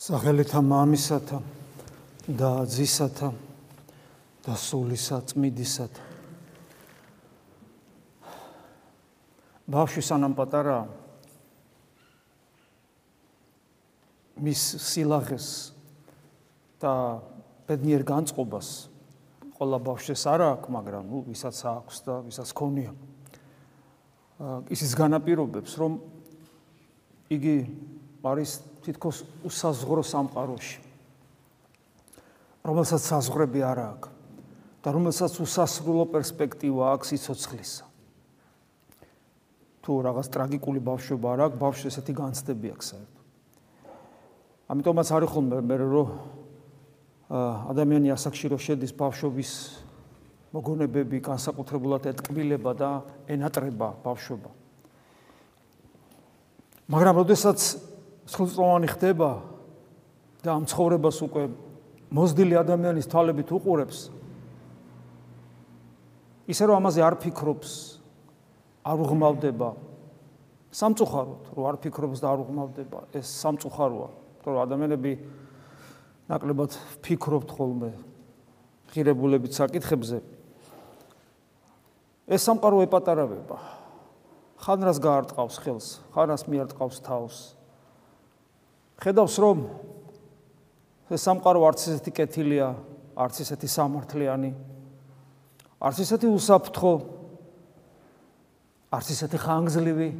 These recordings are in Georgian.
სახელითა მამისათა და ძისათა და სულისა წმიდისათა ბავშვი სანამ პატარა მის სილაღეს და ბედნიერ განწყობას ყველა ბავშვს არ აქვს, მაგრამ ნუ ვისაც აქვს და ვისაც ქონია. ისის განაპირობებს, რომ იგი არის თითქოს უსაზღრო სამყაროში. რომელსაც საზღვრები არ აქვს და რომელსაც უსასრულო პერსპექტივა აქვს სიცოცხლისა. თუ რაღაც ტრაგიკული ბავშვობა არ აქვს, ბავშვს ესეთი განცდები აქვს საერთოდ. ამიტომაც არის ხოლმე მე რომ ადამიანი ასაკში რო შედის ბავშვობის მოგონებები განსაკუთრებულად ეთკბილება და ენატრება ბავშვობა. მაგრამ როდესაც სრულწლოვანი ხდება და ამ ცხოვრებას უკვე მოზდილი ადამიანის თვალებით უყურებს. ისე რომ ამაზე არ ფიქრობს არ უღმავდება. სამწუხაროდ რომ არ ფიქრობს და არ უღმავდება ეს სამწუხაროა რომ ადამიანები ნაკლებად ფიქრობთ ხოლმე ღირებულებით საკითხებზე. ეს სამყარო ეპატარავება. ხანრას გაარტყავს ხელს ხანრას მიარტყავს თავს ხედავს რომ ეს სამყარო არც ისეთი კეთილია, არც ისეთი სამართლიანი, არც ისეთი უსაფრთხო, არც ისეთი ხანგრძლივი.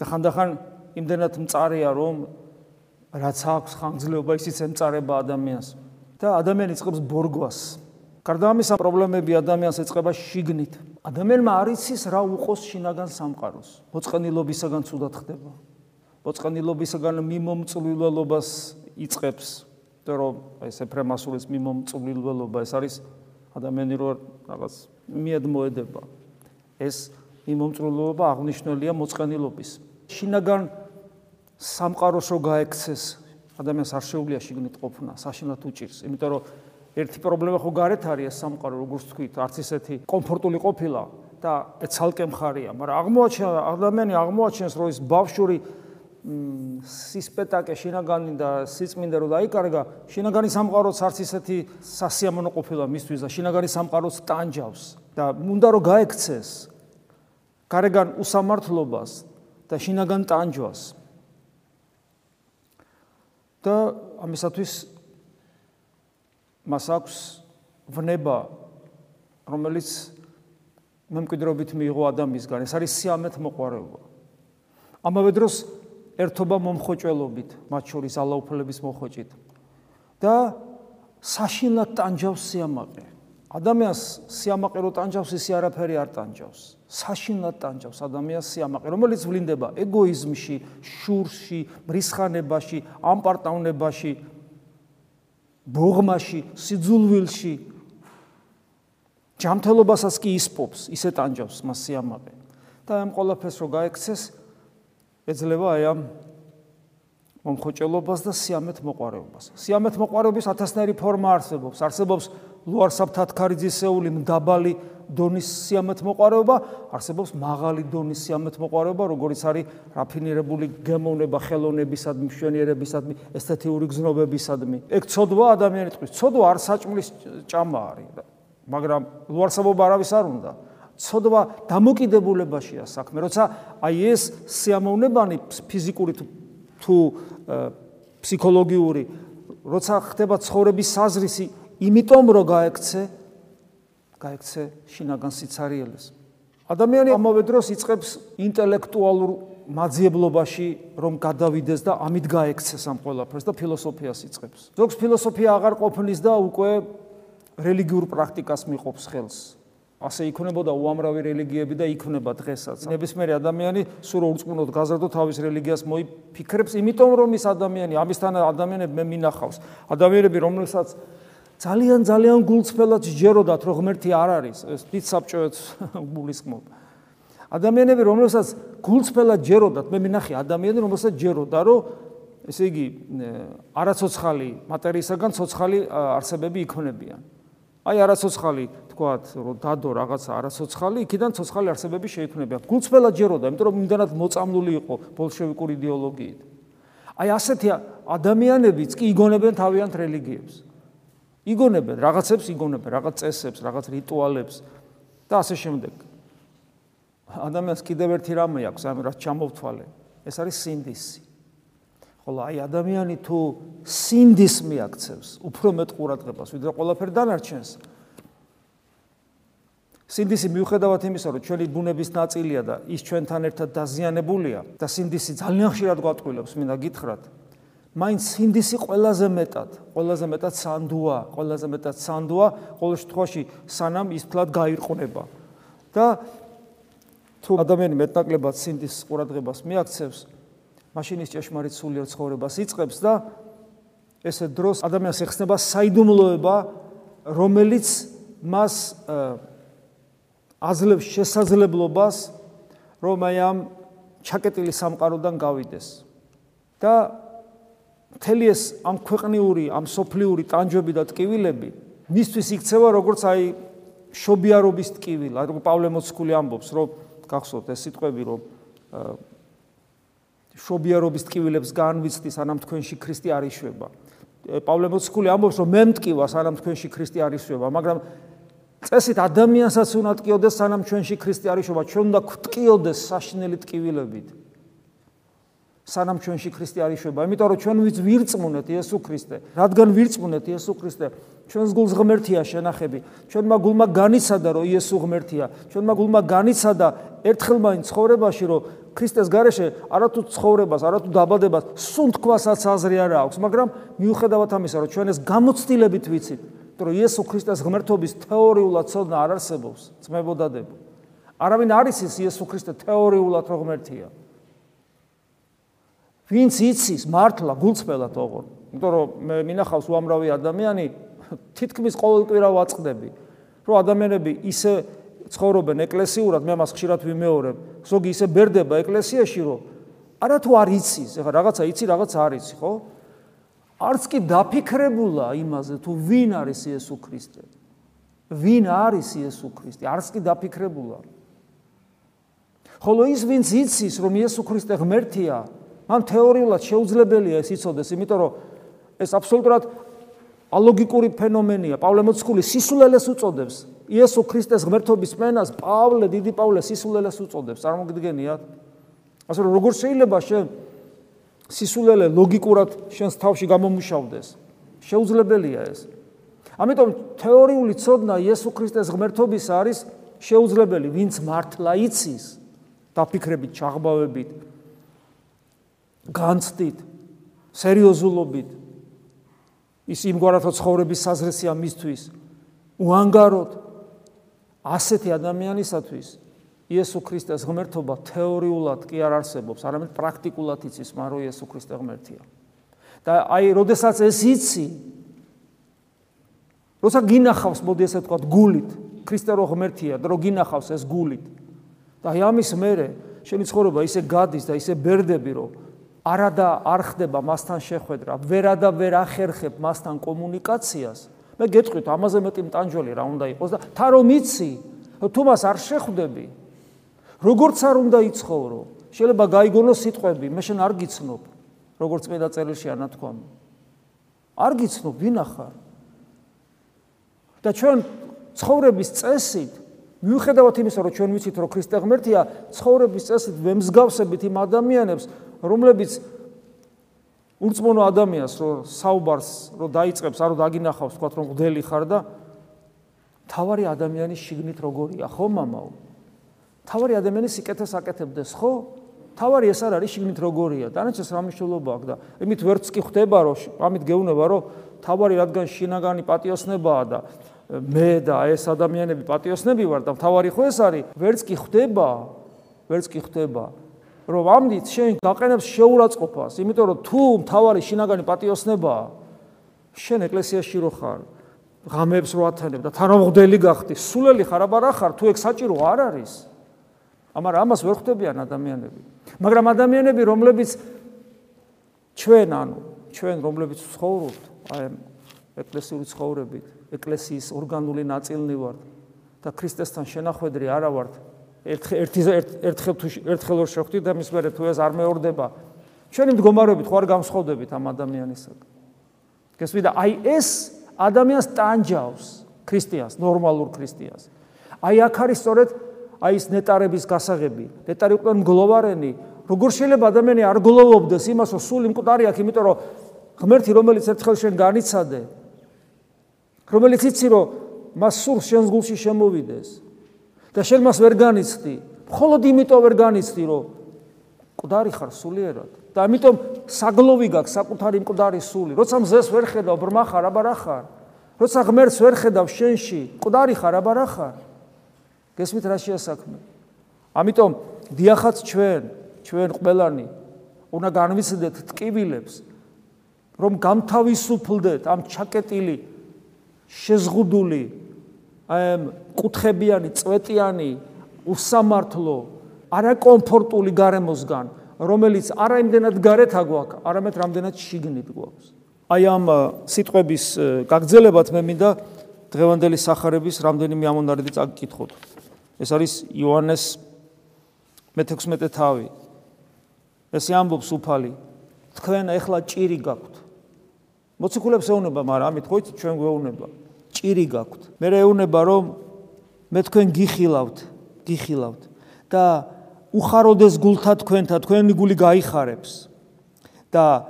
და ხანდახან იმდენად მწარია რომ რაც აქვს ხანგრძლივობა ისიც ემწარება ადამიანს და ადამიანი წყობს ბორგვას. გარდა ამისა პრობლემები ადამიანს ეწყება შიგნით. ადამიანმა არ იცის რა უყოს შინაგან სამყაროს. მოწყენილობისაგან თუდად ხდება. მოწყენილობისგან მიმომწვილველობას იწებს, და რომ ეს ეფრემასულის მიმომწვილველობა ეს არის ადამიანი რო რაღაც მიადმოედება. ეს მიმომწვილველობა აღნიშნულია მოწყენილობის. შინაგან სამყაროს რო გაექცეს, ადამიანს არ შეუძლია შიგნით ყოფნა, საშინლად უჭირს, იმიტომ რომ ერთი პრობლემა ხო გარეთ არის ეს სამყარო, როგორც თქვით, არც ისეთი კომფორტული ყოფილა და ცალკე მხარია, მაგრამ აღმოაჩენ ადამიანი აღმოაჩენს, რომ ეს ბავშვური სისპეტაკე შინაგანი და სიწმინდა რო დაიკარგა, შინაგანი სამყაროც არც ისეთი სასიამოვნო ყოფილა მისთვის და შინაგანი სამყაროც ტანჯავს და უნდა რომ გაექცეს გარეგან უსამართლობას და შინაგან ტანჯვას. და ამისათვის მას აქვს ვნება რომელიც მემკვიდრობით მიიღო ადამიანისგან, ეს არის სიამეთ მოყარეობა. ამავე დროს ერთობა მომხოჭელობით, მათ შორის ალაუფლების მოხოჭით. და საშინლად ტანჯავს სიამაყე. ადამიანს სიამაყე რო ტანჯავს, ისე არაფერი არ ტანჯავს. საშინლად ტანჯავს ადამიანს სიამაყე, რომელიც ვლინდება ეგოიზმში, შურში, მრისხანებაში, ამპარტავნებაში, ბოღმაში, სიძულვილში. ჯანმრთელობასაც კი ისპობს, ისე ტანჯავს მას სიამაყე. და ამ ყოლაფეს რო გაექცეს, ეძლევა აი ამ მომხოჭელობას და სიამეთ მოყარეობას. სიამეთ მოყარეობის ათასნაირი ფორმა არსებობს. არსებობს ლუარსაბთათქარიძისეული მდაბალი დონის სიამეთ მოყარეობა, არსებობს მაღალი დონის სიამეთ მოყარეობა, როგორიც არის რაფინირებული გემოვნება ხელოვნებისადმი, მშვენიერებისადმი, ესთეთიური გზნობებისადმი. ეგ ცოდვა ადამიანის ტყვის. ცოდვა არ საჭმლის ჭამა არის, მაგრამ ლუარსაბობა არავის არ უნდა. ცოდვა დამოკიდებულებაშია საქმე, როცა აი ეს სიამოვნებანი ფიზიკური თუ ფსიქოლოგიური, როცა ხდება ცხოვრების საზრისი, იმიტომ რომ გაექცე, გაექცე შინაგან სიცარიელეს. ადამიანი ამავე დროს იწყებს ინტელექტუალურ მაძიებლობაში რომ გადავიდეს და ამით გაექცეს ამ ყველაფერს და ფილოსოფიას იწყებს. ზოგს ფილოსოფია აღარ ყოფნის და უკვე რელიგიურ პრაქტიკას მიყოფს ხელს. ასე იქნებოდა უამრავი რელიგიები და იქნება დღესაც. ნებისმიერი ადამიანი სულ ურწმუნოდ გაზრდო თავის რელიგიას მოიფიქრებს, იმიტომ რომ ის ადამიანი, ამისთან ადამიანები მე მინახავს. ადამიანები, რომლებსაც ძალიან ძალიან გულწრფელად ჯეროდათ, რომ ღმერთი არ არის, ეს დიდ საბჭოებს გულისხმობ. ადამიანები, რომლებსაც გულწრფელად ჯეროდათ, მე მინახე ადამიანები, რომლებსაც ჯეროდა, რომ ესე იგი არაცოცხალი მატერიისაგან ცოცხალი არსებები იქნებიან. აი არაცოცხალი თქვათ, რომ დადო რაღაცა არაცოცხალი, იქიდან ცოცხალი არსებები შეიქმნება. გულწრფელად ჯეროდა, იმიტომ რომ იმდანად მოწამლული იყო ბოლშევიკური იდეოლოგიით. აი ასეთი ადამიანებიც კი იგონებენ თავიანთ რელიგიებს. იგონებენ რაღაცებს, იგონებენ რაღაც წესებს, რაღაც რიტუალებს და ასე შემდეგ. ადამიანს კიდევ ერთი რამე აქვს, ამ რაც ჩამოვთვალე. ეს არის სინდისი. ხოლო აი ადამიანი თუ სინდის მიაქცევს, უფრო მეტ ყურადღებას, ვიდრე ყველაფერ დანარჩენს. სინდისი მიუხედავად იმისა, რომ ჩვენი ბუნების ნაწილია და ის ჩვენთან ერთად დაზიანებულია და სინდისი ძალიან ხშირად გვატყვილებს, მინდა გითხრათ, მაინც სინდისი ყველაზე მეტად, ყველაზე მეტად სანდუა, ყველაზე მეტად სანდუა, ყოველ შემთხვევაში სანამ ის თლად გაირყნება. და თუ ადამიანი მეტნაკლებად სინდის ყურადღებას მიაქცევს, მაშინ ის ჭეშმარიტ სულიერ ცხოვრებას იწყებს და ესე დროს ადამიანს ეხსნება საიდუმლოება, რომელიც მას აძლევს შესაძლებლობას, რომ აი ამ ჩაკეტილი სამყაროდან გავიდეს. და მთელი ეს ამ ქვეყნიური, ამ სოფლიური ტანჯვები და ტკივილები მისთვის იქცევა როგორც აი შობიარობის ტკივილა, როგორც პავლე მოციქული ამბობს, რომ გახსოვთ ეს სიტყვები, რომ შობიარობის ტკივილებს განვიცდი სანამ თქვენში ქრისტე არ იშვება. პავლე მოციქული ამბობს, რომ მე მტკივა სანამ თქვენში ქრისტე არ იშვება, მაგრამ წესით ადამიანსაც უნდა ტკიოდეს სანამ ჩვენში ქრისტე არის შობა ჩვენ უნდა გტკიოდეს საშინელი ტკივილებით. სანამ ჩვენში ქრისტე არის შობა იმიტომ რომ ჩვენ ვიც ვირწმუნეთ იესო ქრისტე. რადგან ვირწმუნეთ იესო ქრისტე ჩვენს გულს ღმერთია შენახები. ჩვენმა გულმა განიცადა რომ იესო ღმერთია. ჩვენმა გულმა განიცადა ერთხელ მაინ ცხოვრებაში რომ ქრისტეს გარეშე არათუ ცხოვრებას, არათუ დაბადებას, სუნთქვასაც აზრი არ აქვს, მაგრამ მიუხედავად ამისა, რომ ჩვენ ეს გამოცდილებით ვიცით, რომ იესო ქრისტეს ღმერთობის თეორიულად ცოდნა არ არსებობს, ძმებოდადებო. არავინ არის ის იესო ქრისტე თეორიულად რო ღმერთია. ვინც იცის მართლა გულწრფელად ოღონ, იმიტომ რომ მე მინახავს უამრავი ადამიანი თითქმის ყოველკვირა ვაწყდები, რომ ადამიანები ისე ცხოვრობენ ეკლესიურად, მე მას ხშირად ვიმეორებ, ზოგი ისე ბერდება ეკლესიაში, რომ არათუ არ იცის, ეხლა რაღაცა იცი, რაღაც არ იცი, ხო? არც კი დაფიქრებულა იმაზე, თუ ვინ არის იესო ქრისტე. ვინ არის იესო ქრისტე? არც კი დაფიქრებულა. ხოლო ის ვინც იცის, რომ იესო ქრისტე ღმერთია, მან თეორიულად შეუძლებელია ეს იცოდეს, იმიტომ რომ ეს აბსოლუტურად ალოგიკური ფენომენია. პავლე მოციქული სისულელეს უწოდებს. იესო ქრისტეს ღმერთობის მენას პავლე, დიდი პავლე სისულელეს უწოდებს. წარმოგიდგენიათ? ასე რომ როგორ შეიძლება შენ სისულელე ლოგიკურად შენს თავში გამომუშავდეს? შეუძლებელია ეს. ამიტომ თეორიული ცოდნა იესო ქრისტეს ღმერთობის არის შეუძლებელი, ვინც მართლა იცის, დაფიქრებით, ჩაღბავებით, განცდით, სერიოზულობით. ის იმგვარად ცხოვრების საზრესია მისთვის. უანგაროდ ასეთი ადამიანისათვის იესო ქრისტეს ღმერთობა თეორიულად კი არ არსებობს, არამედ პრაქტიკულად იცის, მაგრამ რომ იესო ქრისტე ღმერთია. და აი, როდესაც ეს იცი, როცა გინახავს, მოდი ესე ვთქვა, გულით, ქრისტე რო ღმერთია, და რო გინახავს ეს გულით. და აი ამის მერე შენი ცხოვრება ისე გადის და ისე ბერდები, რომ არადა არ ხდება მასთან შეხვედრა, ვერადა ვერ ახერხებ მასთან კომუნიკაციას. მე გეტყვით, ამაზე მეტი მტანჯველი რა უნდა იყოს და თა რომ იცი, თუ მას არ შეხვდები, როგორც არ უნდა იცხოვრო. შეიძლება გაიგონო სიტყვები, მე შენ არ გიცნობ, როგორც მე და წერილში ანათქვამი. არ გიცნობ, ვინ ახარ? და ჩვენ ცხოვრების წესით, მიუხედავად იმისა, რომ ჩვენ ვიცით, რომ ქრისტე ღმერთია, ცხოვრების წესით ვემსგავსებით იმ ადამიანებს, რომლებიც ურწმუნო ადამიანს, რომ საუბარს, რომ დაიწყებს, არ რომ დაგინახავს, თქვა რომ გდელი ხარ და თავარი ადამიანის შიგნით როგორია, ხო მამაო? თავარი ადამიანის სიკეთეს აკეთებდეს, ხო? თავარი ეს არ არის შიგნით როგორია. დანარჩენს რა მნიშვნელობა აქვს და იმით ვერც კი ხვდება, რომ ამით გეუბნება, რომ თავარი რადგან შინაგანი პატიოსნებაა და მე და ეს ადამიანები პატიოსნები ვარ და თავარი ხო ეს არის, ვერც კი ხვდება, ვერც კი ხვდება, რომ ამდით შენ გაყენებს შეურაცხყოფას, იმიტომ რომ თუ თავარი შინაგანი პატიოსნებაა, შენ ეკლესიაში რო ხარ, ღამებს რო ათანებ და თანამღდელი გახდი, სულელი ხარ აბა რა ხარ, თუ ეგ საჭირო არ არის? ამარ ამას ვერ ხვდებიან ადამიანები. მაგრამ ადამიანები, რომლებიც ჩვენ ანუ ჩვენ რომლებიც ცხოვრობთ, აი ეკლესიური ცხოვრებით, ეკლესიის ორგანული ნაწილნი ვართ და ქრისტესთან შენახვედრი არა ვართ. ერთ ერთი ერთხელ თუ ერთხელ ვერ შეხვდით და მის მერე თუ ეს არ მეორდება, ჩვენი მდგომარეობით ხო არ გამსხვავდებით ამ ადამიანისაგან. გესმით და აი ეს ადამიანს ტანჯავს ქრისტიანს, ნორმალურ ქრისტიანს. აი აქ არის სწორედ აი ეს ნეტარების გასაღები. ნეტარი უკვე მგლოვარენი, როგორ შეიძლება ადამიანი არ გლოვობდეს იმას, რომ სული მკვდარი აქვს, იმიტომ რომ ღმერთი რომელიც ერთხელ შენ განიცადე, რომელიც იცი რომ მას სურს შენს გულში შემოვიდეს და შენ მას ვერ განიცდი, მხოლოდ იმიტომ ვერ განიცდი, რომ მკვდარი ხარ სულიერად. და ამიტომ საგლოვი გაქვს საკუთარი მკვდარი სული. როცა მზეს ვერ ხედავ, ბრმა ხარ, აბა რა ხარ? როცა ღმერთს ვერ ხედავ შენში, მკვდარი ხარ, აბა რა ხარ? გესმით რა შეასაქმე? ამიტომ დიახაც ჩვენ, ჩვენ ყველანი უნდა განვიცდეთ ტკივილებს, რომ გამთავისუფლდეთ ამ ჩაკეტილი შეზღუდული ამ კუთხებიანი, წვეტიანი, უსამართლო, არაკომფორტული გარემოსგან, რომელიც არა იმდენად გარეთ აგვაქვს, არამედ რამდენად შიგნით გვაქვს. აი ამ სიტყვების გაგრძელებად მე მინდა დღევანდელი სახარების რამდენიმე ამონარიდი წაგკითხოთ. ეს არის იოანეს მე-16 თავი. ესე ამბობს უფალი, თქვენ ახლა ჭირი გაქვთ. მოციქულებს ეუნება, მაგრამ ამით ხო იცით ჩვენ გვეუნება. ჭირი გაქვთ. მე ეუნება რომ მე თქვენ გიხილავთ, გიხილავთ და უხაროდეს გულთა თქვენთა, თქვენი გული გაიხარებს. და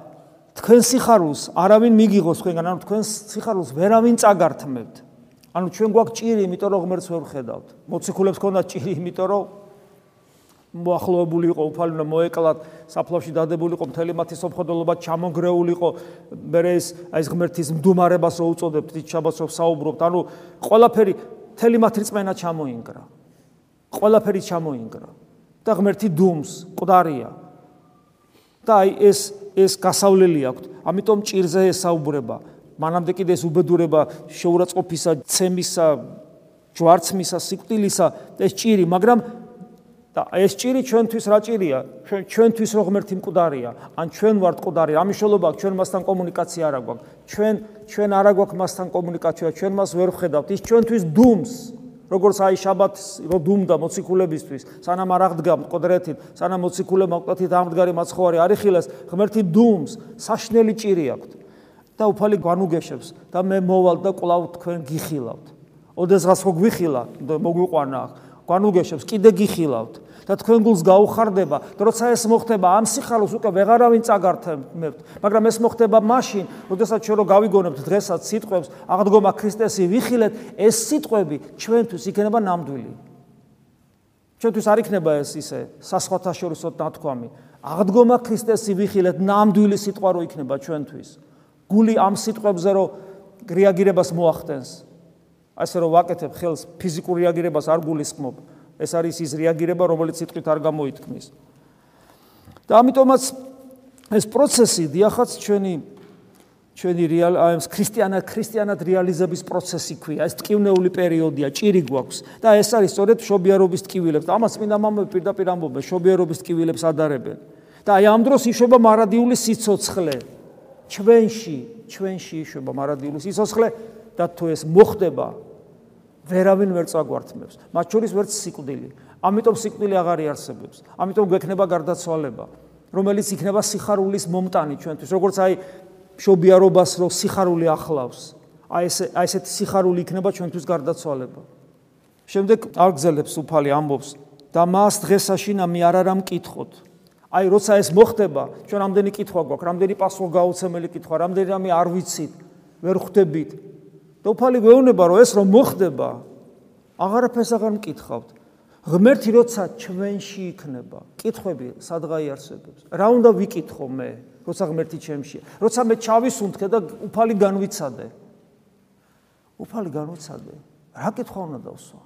თქვენ სიხარულს არავინ მიგიღოს თქვენგან, ანუ თქვენ სიხარულს ვერავინ წაგართმევთ. ანუ ჩვენ გვაქვს ჭირი, იმიტომ რომ ღმერთს ვერ ხედავთ. მოციქულებს ქონდათ ჭირი, იმიტომ რომ მოახლოებული იყო უფალი და მოეკლათ საფლავში დადებული იყო მთელი მათი სოფხოდელობა ჩამოგრეული იყო მე ეს აი ეს ღმერთის მდუმარებას რო უწოდებთ ის შაბათს რო საუბრობთ. ანუ ყველაფერი მთელი მათი წმენა ჩამოინგრა. ყველაფერი ჩამოინგრა. და ღმერთი დუმს ყდარია და აი ეს ეს გასავლელი აქვს ამიტომ ჭირზე ესაუბრება მანამდე კიდე ეს უბედურება შეურაცხყოფისა ცემისა ჯვარცმისა სიკვდილისა ეს ჭირი მაგრამ და ეს ჭირი ჩვენთვის რა ჭირია? ჩვენ ჩვენთვის რო ღმერთი მკვდარია, ან ჩვენ ვართ მკვდარი, ამიშოლობა ჩვენ მასთან კომუნიკაცია არ აქვს. ჩვენ ჩვენ არ აქვს მასთან კომუნიკაცია, ჩვენ მას ვერ ვხედავთ. ის ჩვენთვის დუმს, როგორც აი შაბათს რო დუმდა მოციქულებისთვის, სანამ არ აღდგა მკვდრეთით, სანამ მოციქულებმა მკვდრეთით ამდგარი მაცხოვარი არ იხილეს, ღმერთი დუმს, საშნელი ჭირი აქვს. და უფალი განუგეშებს და მე მოვალ და კლავ თქვენ გიხილავთ. ოდესღაც ხო გვიხილა, მოგვიყვანა. განუგეშებს, კიდე გიხილავთ და თქვენ გულს გაუხარდება, როცა ეს მოხდება, ამ სიხალოს უკვე ვეღარავინ წაგართმევთ, მაგრამ ეს მოხდება მაშინ, როდესაც ჩვენ რო გავიგონებთ დღესაც სიტყვებს, აღდგომა ქრისტესი ვიხილეთ, ეს სიტყვები ჩვენთვის იქნება ნამდვილი. ჩვენთვის არ იქნება ეს ისე სასხვათა შორისო ნათქვამი. აღდგომა ქრისტესი ვიხილეთ, ნამდვილი სიტყვა რო იქნება ჩვენთვის. გული ამ სიტყვებზე რო რეაგირებას მოახდენს. ასე რომ ვაკეთებ ხელს ფიზიკურ რეაგირებას არ გულისხმობ. ეს არის ის რეაგირება რომელიც სიტყვით არ გამოითქმის და ამიტომაც ეს პროცესი დიახაც ჩვენი ჩვენი რეალ აი ეს ქრისტიანად ქრისტიანად რეალიზების პროცესი ქვია. ეს ტკივნეული პერიოდია ჭირი გვაქვს. და ეს არის სწორედ შობიარობის ტკივილებს. და ამას წმინდა მამები პირდაპირ ამბობენ შობიარობის ტკივილებს ადარებენ. და აი ამ დროს იშვება მარადიული სიцоცხლე ჩვენში ჩვენში იშვება მარადიული სიцоცხლე და თუ ეს მოხდება ვერავინ ვერ წაგვართმევს. მათ შორის ვერც სიკვდილი. ამიტომ სიკვდილი აღარ იარსებებს. ამიტომ გვექნება გარდაცვალება, რომელიც იქნება სიხარულის მომტანი ჩვენთვის, როგორც აი შობიარობას რო სიხარული ახლავს. აი ეს აი ესეთი სიხარული იქნება ჩვენთვის გარდაცვალება. შემდეგ აღგზელებს უფალი ამბობს და მას დღესაშინა მე არ არამ კითხოთ. აი როცა ეს მოხდება, ჩვენ ამდენი კითხვა გვაქვს, რამდენი პასუხგაუცემელი კითხვა, რამდენი რამე არ ვიცით, ვერ ხვდებით, და უფალი გვეუბნება რომ ეს რომ მოხდება აღარაფერს აღარ მკითხავთ. ღმერთი როცა ჩვენში იქნება კითხვები სადღაი არსებობს რა უნდა ვიკითხო მე როცა ღმერთი ჩემშია? როცა მე ჩავისუნთქე და უფალი განვიცადე? უფალი განვიცადე? რა კითხვა უნდა დავსვა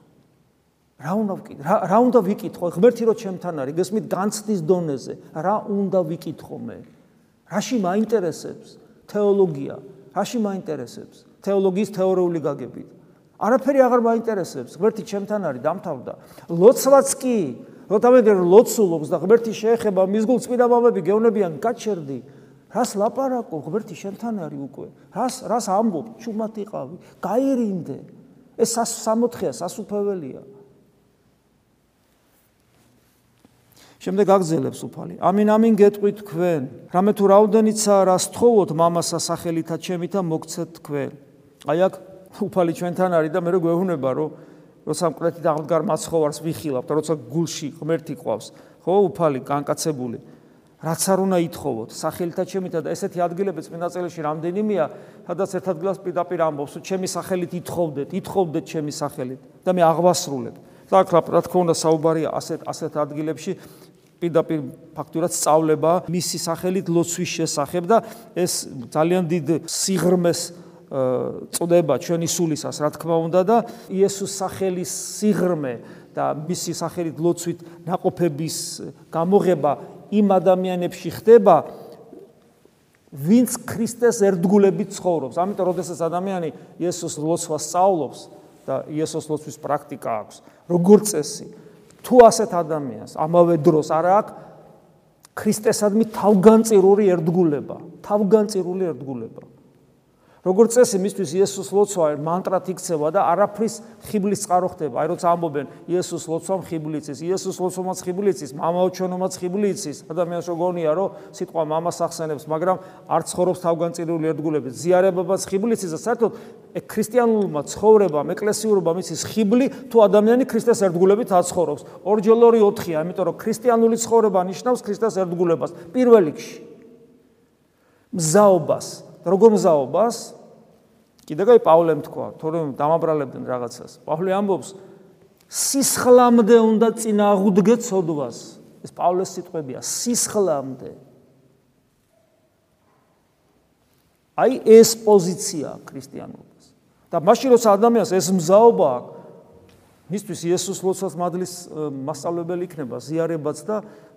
რა უნდა ვკითხო რა რა უნდა ვიკითხო ღმერთი რო ჩემთან არის გესმით განცდის დონეზე რა უნდა ვიკითხო მე რაში მაინტერესებს თეოლოგია რაში მაინტერესებს თეოლოგიის თეორიული გაგებით. არაფერი აღარ მაინტერესებს. ღმერთი ჩემთან არის, დამთავრდა. ლოცვაც კი, როთამედ ლოცულობს და ღმერთი შეეხება მის გულს წმინდა მამები გეუნებიან გაჩერდი. რას ლაპარაკო, ღმერთი შენთან არის უკვე. რას რას ამბობ, ჩუმად იყავი, გაირინდე. ეს სასამოთხეა, სასუფეველია. შემდეგ აგზელებს უფალი. ამინ ამინ გეტყვით თქვენ, რამე თუ რაოდენიცა რა სთხოვოთ მამასა სახელითა ჩემითა მოგცეთ თქვენ. აი აქ უფალი ჩვენთან არის და მე რო გვეუბნება რომ როცა მკვეთი და აღდგარ მაცხოვარს ვიხილავთ, როცა გულში ღმერთი ყავს, ხო უფალი კანკაცებული. რაც არ უნდა ითხოვოთ სახელითა ჩემითა და ესეთი ადგილები წმინდა წელში რამდენიმეა, სადაც ერთ ადგილას პირდაპირ ამბობს, ჩემი სახელით ითხოვდეთ, ითხოვდეთ ჩემი სახელით და მე აღვასრულებ. და აქ რა თქმა უნდა საუბარია ასეთ ასეთ ადგილებში პირდაპირ ფაქტურად სწავლება მისი სახელით ლოცვის შესახებ და ეს ძალიან დიდ სიღრმეს წდება ჩვენი სულისას, რა თქმა უნდა და იესოს სახელის სიღრმე და მისი სახელით ლოცვით ناقოფების გამოღება იმ ადამიანებში ხდება, ვინც ქრისტეს ერთგულებით ცხოვრობს. ამიტომ, როდესაც ადამიანი იესოს ლოცვას სწავლობს და იესოს ლოცვის პრაქტიკა აქვს, როგორც წესი, თუ ასეთ ადამიანს ამავე დროს არ აქვს ქრისტესადმი თავგანწირული ერთგულება, თავგანწირული ერთგულება. როგორც წესი მისთვის იესოს ლოცვა მანტრად იქცევა და არაფრის ხიბლის წყარო ხდება. აი როცა ამბობენ იესოს ლოცვა ხიბლი იცის, იესოს ლოცვამაც ხიბლი იცის, მამაო ჩვენომაც ხიბლი იცის. ადამიანს როგორია რომ სიტყვა მამას ახსენებს, მაგრამ არ ცხოვრობს თავგანწირული ერთგულებით. ზიარებებაც ხიბლი იცის და საერთოდ ქრისტიანულმა ცხოვრებამ, ეკლესიურობამ იცის ხიბლი თუ ადამიანი ქრისტეს ერთგულებით აცხოვრობს. ორჯერ ორი 4-ია, იმიტომ რომ ქრისტიანული ცხოვრება ნიშნავს ქრისტეს ერთგულებას პირველ რიგში. მზაობას როგორ მზაობას? კიდე გაი პავლემ თქვა, თორემ დამაბრალებდნენ რაღაცას. პავლე ამბობს, სისხლამდე უნდა წინააღუდგეთ სოდვას. ეს პავლეს სიტყვებია, სისხლამდე. აი ეს პოზიცია ქრისტიანობას. და მაშინ როცა ადამიანს ეს მზაობა მისთვის იესოს ლოცვას მადლის მასწავლებელი იქნება, ზიარებაც და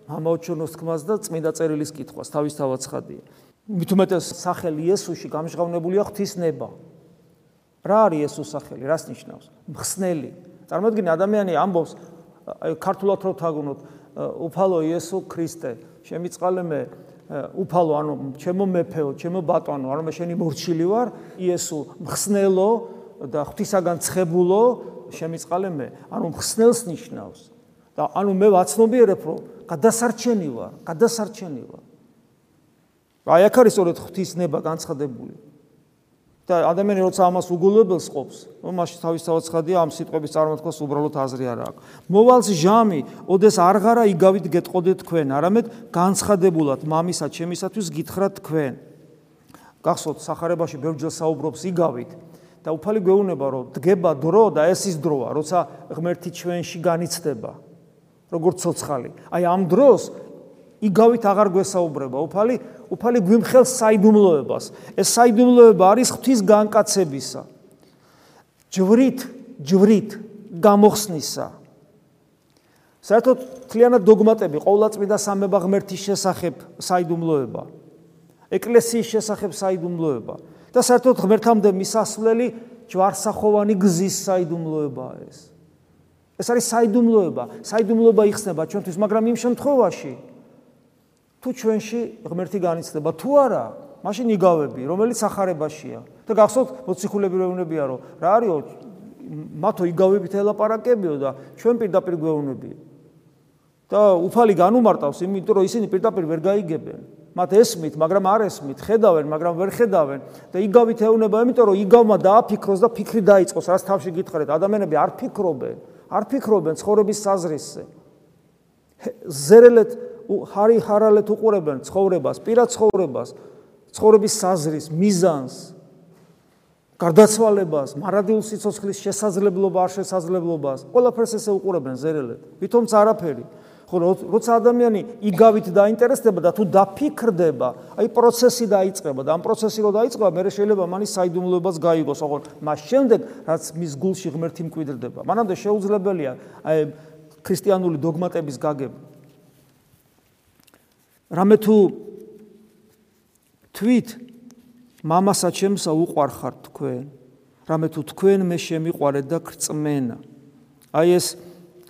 მამაოჩონოს თქმას და წმინდა წერილის კითხვას თავისთავად ცხადია. მithumetes სახელი იესოში გამჟღავნებულია ღვთისნება. რა არის იესოს სახელი? რას ნიშნავს? მხსნელი. წარმოიდგინე ადამიანი ამბობს აი ქართულად რო თაგუნოთ უფალო იესო ქრისტე, შემიწყალე მე უფალო ანუ ჩემო მეფეო, ჩემო ბატონო, ანუ მე შენი მორჩილი ვარ, იესო მხსნელო და ღვთისაგან ცხებულო, შემიწყალე მე. ანუ მხსნელს ნიშნავს. და ანუ მე ვაცნობიერებ რომ გადასარჩენი ვარ, გადასარჩენი ვარ. აი აქ არის სწორედ ღვთისნება განცხადებული. და ადამიანი როცა ამას უგულებელს ყოფს, ნუ მაშინ თავისთავად ცხადია ამ სიტყვების წარმოთქმას უბრალოდ აზრი არ აქვს. მოვალს ჟამი, ოდეს არღარა იგავით გეტყოდეთ თქვენ, არამედ განცხადებულად მამისა ჩემისათვის გითხრათ თქვენ. გახსოვთ სახარებაში ბევრჯერ საუბრობს იგავით და უფალი გვეუბნება რომ დგება დრო და ეს ის დროა, როცა ღმერთი ჩვენში განიცდება. როგორც ცოცხალი. აი ამ დროს იგავით აღარ გვესაუბრება. უფალი უფალი გვიმხელს საიდუმლოებას. ეს საიდუმლოება არის ღვთის განკაცებისა. ჯვრით ჯვრით გამოხსნისა. საერთოდ თლიანად დოგმატები ყოვლადწმიდა სამება ღმერთის შესახებ საიდუმლოება. ეკლესიის შესახებ საიდუმლოება. და საერთოდ ღმერთამდე მისასვლელი ჯვარსახოვანი გზის საიდუმლოებაა ეს. ეს არის საიდუმლოება. საიდუმლოება იხსნება ჩვენთვის მაგრამ იმ შემთხვევაში თუ ჩვენში ღმერთი განიცდება? თუ არა მაშინ იგავები რომელიც ახარებაშია. და გახსოვთ მოციქულები რეუნებია რომ რა არისო? მათო იგავებით ელაპარაკებიო და ჩვენ პირდაპირ გვეუბნებია. და უფალი განუმარტავს იმიტომ რომ ისინი პირდაპირ ვერ გაიგებენ. მათ ესმით მაგრამ არ ესმით ხედავენ მაგრამ ვერ ხედავენ. და იგავით ეუბნება იმიტომ რომ იგავმა დააფიქროს და ფიქრი დაიწყოს რაც თავში გითხრეთ. ადამიანები არ ფიქრობენ არ ფიქრობენ ცხოვრების საზრისზე. ზერელეთ ჰარი ჰარალეთ უყურებენ ცხოვრებას, პირად ცხოვრებას, ცხოვრების საზრის, მიზანს, გარდაცვალებას, მარადილ სიცოცხლის შესაძლებლობა, არ შესაძლებლობას, ყველაფერს ესე უყურებენ ზერელეთ. ვითომც არაფერი. ხო, როცა ადამიანი იგავით დაინტერესდება და თუ დაფიქრდება, აი პროცესი დაიწყება და ამ პროცესი რო დაიწყება, მე შეიძლება მანის საიდუმლოებას გაიგოს, ოღონ მას შემდეგ რაც მის გულში ღმერთი მკვიდრდება. მანამდე შეუძლებელია აი ქრისტიანული დოგმატების გაგება. რამე თუ თვით მამასა ჩემსა უყარხარ თქვენ რამე თუ თქვენ მე შემიყვარეთ და გწმენა აი ეს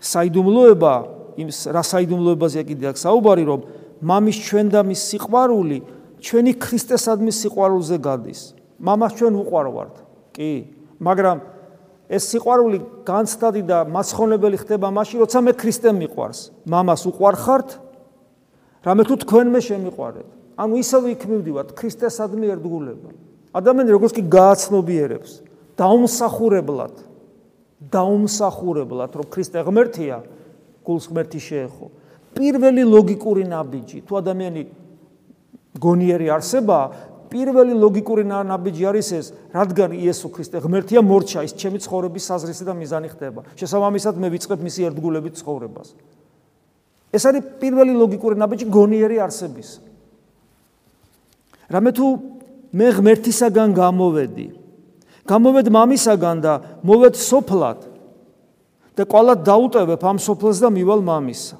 საიდუმლოება იმ რა საიდუმლოებაზე კიდე აქვს საუბარი რომ მამის ჩვენ და მის სიყვარული ჩვენი ქრისტესადმი სიყვარულზე გადის. მამას ჩვენ უყვარვართ. კი. მაგრამ ეს სიყვარული განცდადი და მასხონებელი ხდება მაშინ როცა მე ქრისტე მიყვარს. მამას უყვარხართ რამე თუ თქვენმე შემიყვარეთ. ანუ ისევე იქ მივდივართ ქრისტესადმი ერთგულება. ადამიანი როგორც კი გააცნობიერებს დაუმსახურებლად დაუმსახურებლად რომ ქრისტე ღმერთია, გულს ღმერთი შეეხო. პირველი ლოგიკური ნაბიჯი თუ ადამიანი გონიერი არსება, პირველი ლოგიკური ნაბიჯი არის ეს, რადგან იესო ქრისტე ღმერთია, მორჩა ის ჩემი ცხოვრების საზრისი და მიზანი ხდება. შესაბამისად მე ვიწყებ მისი ერთგულებით ცხოვრებას. ეს არის პირველი ლოგიკური ნაბიჯი გონიერი არსების. რამე თუ მე ღმერთისაგან გამოვედი, გამოვედ მამისაგან და მოვედ სოფლად და ყოლად დაუტევებ ამ სოფლს და მივალ მამისა.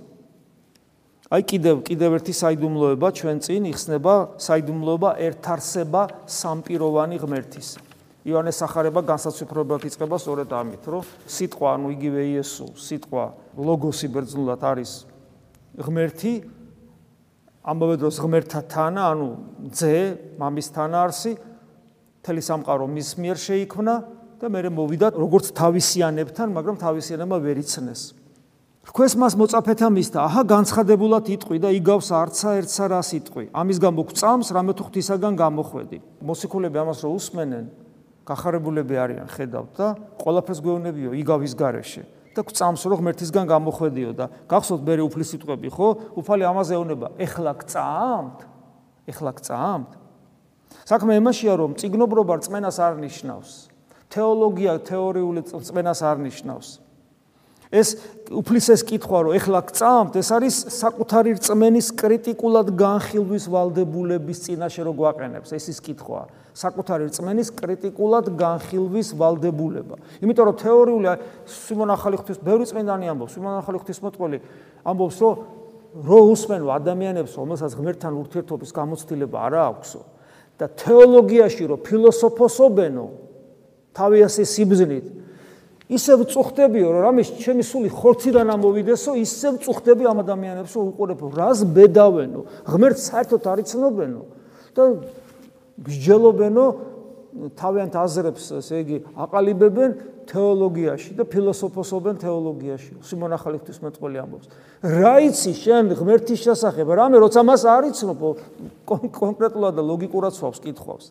აი კიდევ კიდევ ერთი საიდუმლოება ჩვენ წინ იხსნება საიდუმლოება ერთარსება სამპიროვანი ღმერთის. იონეს ახარება განსაცვიფრებლად იწყება სწორედ ამით, რომ სიტყვა, ანუ იგივე იესო, სიტყვა ლოგოსი ბერძნულად არის ღმერთი ამავე დროს ღმერთთანა, ანუ ძე, მამის თანაარსი, თელი სამყარო მის მიერ შეიქმნა და მე მოვიდა როგორც თავისიანებთან, მაგრამ თავისიანება ვერ იცნეს. რქოს მას მოწაფეთა მისთა, აჰა განცხადებულად იტყვი და იგავს არცა ერთსა რას იტყვი. ამის გამო გწამს რამე თუ ღვთისაგან გამოხვედი. მოსიქულები ამას რო უსმენენ, გახარებულები არიან, ხედავთ და ყველაფერს გვეუბნებიო იგავის გარეშე. და გწამს რო ღმერთისგან გამოხვედიო და გახსოვთ მე უფლის სიტყვები ხო? უფალი ამაზე ეუბნება, ეხლა გწამთ? ეხლა გწამთ? საქმე იმაშია რომ ციგნობრობა რწმენას არ ნიშნავს. თეოლოგია თეორიული რწმენას არ ნიშნავს. ეს უფლისეს კითხვა რომ ეხლა გწამთ, ეს არის საკუთარი რწმენის კრიტიკულად განხილვის ვალდებულების წინაშე რო გვაყენებს, ეს ის კითხვა. საკუთარი რწმენის კრიტიკულად განხილვის ვალდებულება. იმიტომ რომ თეორიული სიმონ ახალი ღვთის ბევრი წმინდანი ამბობს, სიმონ ახალი ღვთისმოწყალე ამბობს, რომ რო უსმენო ადამიანებს, რომელსაც ღმერთთან ურთიერთობის გამოცდილება არ აქვსო, და თეოლოგიაში რო ფილოსოფოსობენო თავი ასე სიბზნით ისევ წუხდებიო რომ რამე ჩემი სული ხორციდან ამოვიდესო ისევ წუხდები ამ ადამიანებს რომ უყურებო რას ბედავენო ღმერთს საერთოდ არ იცნობენო და გჯელობენო თავიანთ აზრებს ესე იგი აყალიბებენ თეოლოგიაში და ფილოსოფოსობენ თეოლოგიაში. სიმონ ახალი ღვთისმეტყველი ამბობს. რა იცი შენ ღმერთის შესახებ? რამე როცა მას არ იცნობ კონკრეტულად და ლოგიკურად სვავს კითხვავს.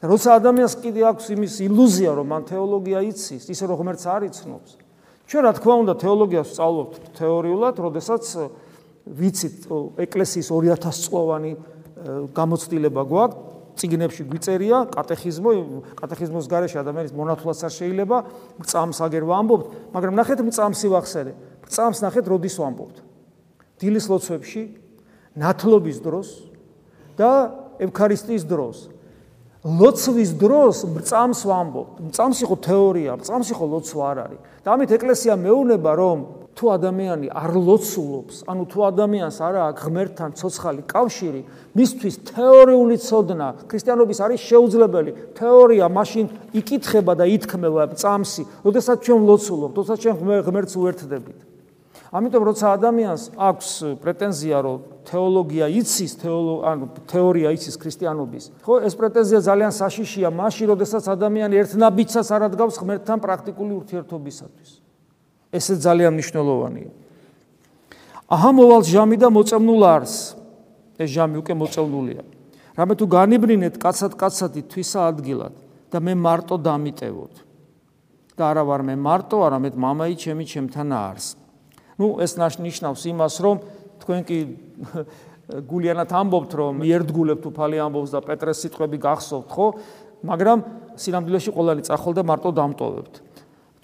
და როცა ადამიანს კიდე აქვს იმის ილუზია, რომ მან თეოლოგია იცის, ისე რომ ღმერთს არ იცნობს. ჩვენ რა თქმა უნდა თეოლოგიას სწავლობთ თეორიულად, როდესაც ვიცით ეკლესიის 2000 წლოვანი გამოცდილება გვაქვს ციგნებში გვიწერია კატეხიზმო კატეხიზმოს გარეშე ადამიანის მონათულაც არ შეიძლება წამს აგერ ვამბობთ მაგრამ ნახეთ წამსი ვახსენე. წამს ნახეთ როდის ვამბობთ. დილის ლოცვებში ნათლობის დროს და ევქარისტიის დროს. ლოცვის დროს წამს ვამბობთ. წამს იყო თეორია წამს იყო ლოცვა არ არის. და ამით ეკლესია მეუბნება რომ თუ ადამიანი არ ლოცულობს, ანუ თუ ადამიანს არ აქვს ღმერთთან ცოცხალი კავშირი, მისთვის თეორიული ცოდნა ქრისტიანობის არის შეუძლებელი. თეორია მაშინ იკითხება და ითქმება წამსი, როდესაც ჩვენ ლოცულობთ, როდესაც ჩვენ ღმერთს უერთდებით. ამიტომ როცა ადამიანს აქვს პრეტენზია, რომ თეოლოგია იცის, ანუ თეორია იცის ქრისტიანობის, ხო, ეს პრეტენზია ძალიან საშიშია, მაშინ როდესაც ადამიანი ერთნაბიჯსაც არ ადგავს ღმერთთან პრაქტიკული ურთიერთობისათვის. ესე ძალიან მნიშვნელოვანია. აჰა მოვალ ჟამი და მოწამნულ არს. ეს ჟამი უკვე მოწამნულია. რამე თუ განიბრინეთ კაცად კაცადი თვისა ადგილად და მე მარტო დამიტევოთ. და არა ვარ მე მარტო, არამედ მამაი ჩემი ჩემთან არს. ну ეს ნიშნავს იმას რომ თქვენ კი გულიანად ამბობთ რომ ერთგულებთ უფალი ამბობს და პეტრეს სიტყვები გახსოვთ ხო მაგრამ სინამდვილეში ყოველი წახალ და მარტო დამტოვებთ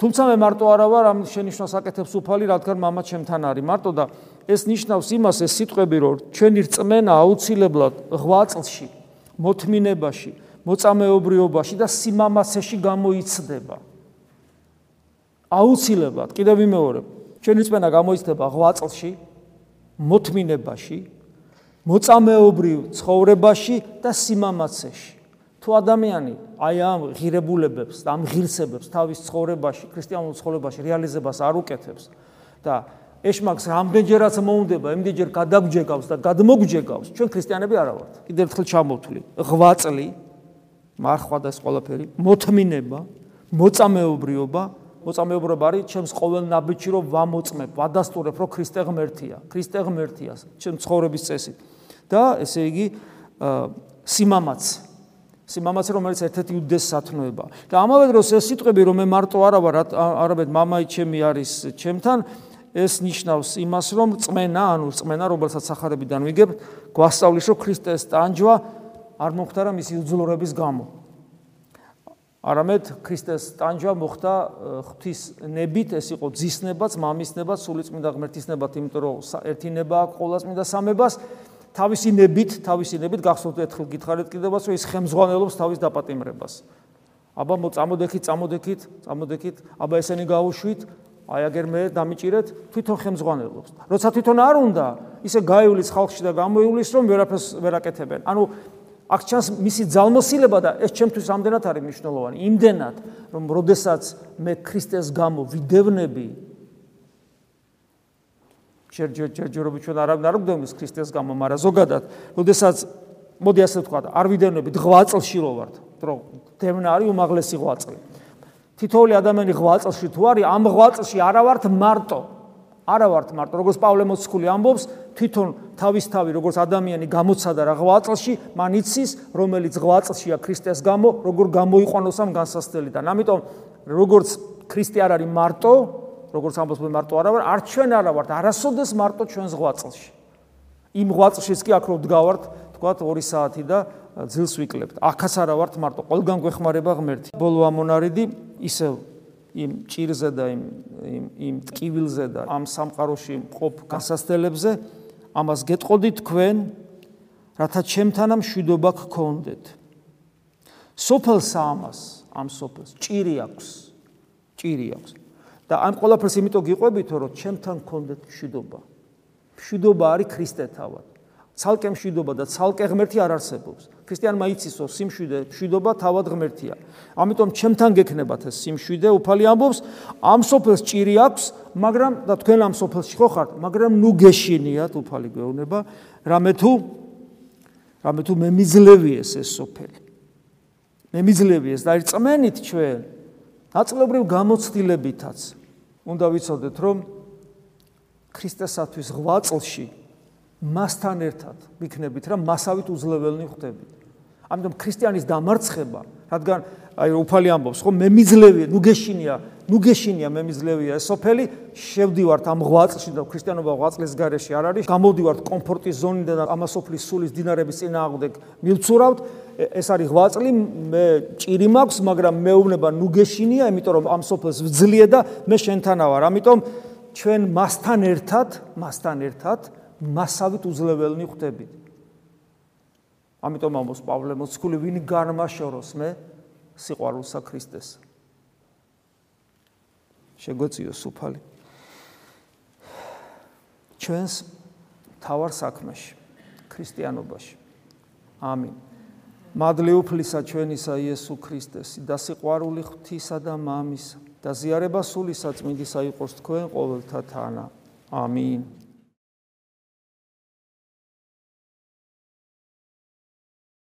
თუმცა მე მარტო არა ვარ ამ შენიშნავს აკეთებს უფალი რადგან мама ჩემთან არის მარტო და ეს ნიშნავს იმას ეს სიტყვები რომ ჩვენი რწმენა აუცილებლად ღვაწლში მოთმინებაში მოწამეობრიობაში და სიმამაცეში გამოიცდება აუცილებლად კიდევ ვიმეორებ ჩვენი რწმენა გამოიცდება ღვაწლში მოთმინებაში მოწამეობრიო ცხოვრებაში და სიმამაცეში თუ ადამიანი აი ამ ღირებულებებს, ამ ღირსებებს თავის ცხოვრებაში, ქრისტიანულ ცხოვრებაში რეალიზებას არ უკეთებს და ეშმაკს რამდენჯერაც მოუნდება, იმდენჯერ გადაგჯეგავს და გადმოგჯეგავს, ჩვენ ქრისტიანები არა ვართ. კიდევ ერთხელ ჩამოვთვლი. ღვაწლი, მარხვა და ეს ყველაფერი, მოთმინება, მოწამეობრიობა მოწამეობრივ არის ჩემს ყოველ ნაბიჯში რომ ვამოწმებ, ვადასტურებ, რომ ქრისტე ღმერთია, ქრისტე ღმერთია, ჩემს ცხოვრების წესი. და ესე იგი სიმამაც სიმამაცე რომელიც ერთ-ერთი უდეს სათნოება. და ამავე დროს ეს სიტყვები რომ მე მარტო არა ვარ არამედ мамаი ჩემი არის ჩემთან ეს ნიშნავს იმას რომ წმენა ანუ წმენა რომელსაც сахарებიდან ვიგებ გვასწავლის რომ ქრისტეს ტანჯვა არ მომხდარა მისი უძლურების გამო. არამედ ქრისტეს ტანჯვა მოხდა ღვთის ნებით ეს იყო ძისნებაც მამისნებაც სულიწმინდა ღმერთისნებაც იმიტომ რომ ერთინება აქვს ყოვლადწმინდა სამებას. თავისი ნებით, თავისი ნებით გახსოვთ ერთხელ გითხარით კიდევაც, რომ ის ხემზღვანელობს თავის დაპატიმრებას. აბა მოწამოდექით, წამოდექით, წამოდექით, აბა ესენი გაუშვით, აი აგერ მე დამიჭირეთ, თვითონ ხემზღვანელობს. როცა თვითონ არ უნდა, ისე გაიulis ხალხში და გამოიulis, რომ ვერაფერს ვერაკეთებენ. ანუ აქ ჩანს მისი ძალმოსილება და ეს ჩემთვის ამდენად არის მნიშვნელოვანი. იმდენად, რომ როდესაც მე ქრისტეს გამო ვიდევნები ჯერჯერობით ჩვენ არ არ გვდომის ქრისტეს გამო, მაგრამ ზოგადად, როდესაც მოდი ასე ვთქვა, არ ვიდევნები ღვაწლში რო ვართ, რომ დევნა არის უმაღლესი ღვაწლი. თითოეული ადამიანი ღვაწლში თუ არის, ამ ღვაწლში არა ვართ მარტო. არა ვართ მარტო, როგორც პავლე მოციქული ამბობს, თვითონ თავისთავი როგორც ადამიანი გამოცადა რა ღვაწლში, მან იცის, რომელიც ღვაწლშია ქრისტეს გამო, როგორ გამოიყვანოს ამ განსასწრელიდან. ამიტომ როგორც ქრისტე არ არის მარტო, როგორც ამბობს მე მარტო არა ვარ, არ ჩვენ არა ვართ, არასოდეს მარტო ჩვენს ღვაწლში. იმ ღვაწლშიც კი აქ რო დგავართ, თქვათ 2 საათი და ძილს ვიკლებთ. ახაც არა ვართ მარტო, ყველგან გვეხმარება ღმერთი. ბოლო ამონარიდი ისევ იმ ჭირზე და იმ იმ იმ ტკივილზე და ამ სამყაროში მყოფ გასასწელებზე ამას გეტყოდი თქვენ, რათა ჩემთანამ შვიდობა გქონდეთ. სოფელს ამას, ამ სოფელს ჭირი აქვს. ჭირი აქვს. და ამ ყველაფერს იმიტომ გიყვებითო, რომ ჩემთან გქონდეთ შვიდობა. შვიდობა არის ქრისტე თავად. ცალკე მშვიდობა და ცალკე ღმერთი არ არსებობს. ქრისტიანმა იცისო, სიმშვიდე, მშვიდობა თავად ღმერთია. ამიტომ ჩემთან გექნებათ ეს სიმშვიდე, უფალი ამბობს, ამ სოფელს ჭირი აქვს, მაგრამ და თქვენ ამ სოფელში ხო ხართ, მაგრამ ნუ გეშინიათ, უფალი გვეუბნება, რამე თუ რამე თუ მე მიძლევი ეს ეს სოფელი. მე მიძლევი ეს და ირწმენით ჩვენ აწლებრივ გამოცდილებითაც უნდა ვიცოდეთ, რომ ქრისტესათვის ღვაწლში მასთან ერთად ვიქნებით რა მასავით უძლებელნი ხდებით. ამიტომ ქრისტიანის დამარცხება, რადგან აი უფალი ამბობს, ხო მე მიძლევია, ნუ გეშინია, ნუ გეშინია მე მიძლევია ეს სოფელი, შევდივართ ამ ღვაწლში და ქრისტიანობა ღვაწლის გარეშე არ არის, გამოდივართ კომფორტის ზონიდან და ამასოფლის სულის დინარების წინააღმდეგ მივცურავთ, ეს არის ღვაწლი, მე ჭირი მაქვს, მაგრამ მეუბნება ნუ გეშინია, იმიტომ რომ ამ სოფელს ვძლიე და მე შენთანა ვარ. ამიტომ ჩვენ მასთან ერთად, მასთან ერთად მასავით უძლებელნი ხვდებით. ამიტომ ამბობს პავლე მოციქული, ვინ განმაშოროს მე სიყვარულსა ქრისტეს. შეგვეციოს უფალი. ჩვენს თავარ საქმეში, ქრისტიანობაში. ამინ. მადლი უფლისა ჩვენისა იესო ქრისტეს და სიყვარული ღვთისა და მამის და ზიარება სულისა წმინდისა იყოს თქვენ ყოველთა თანა. ამინ.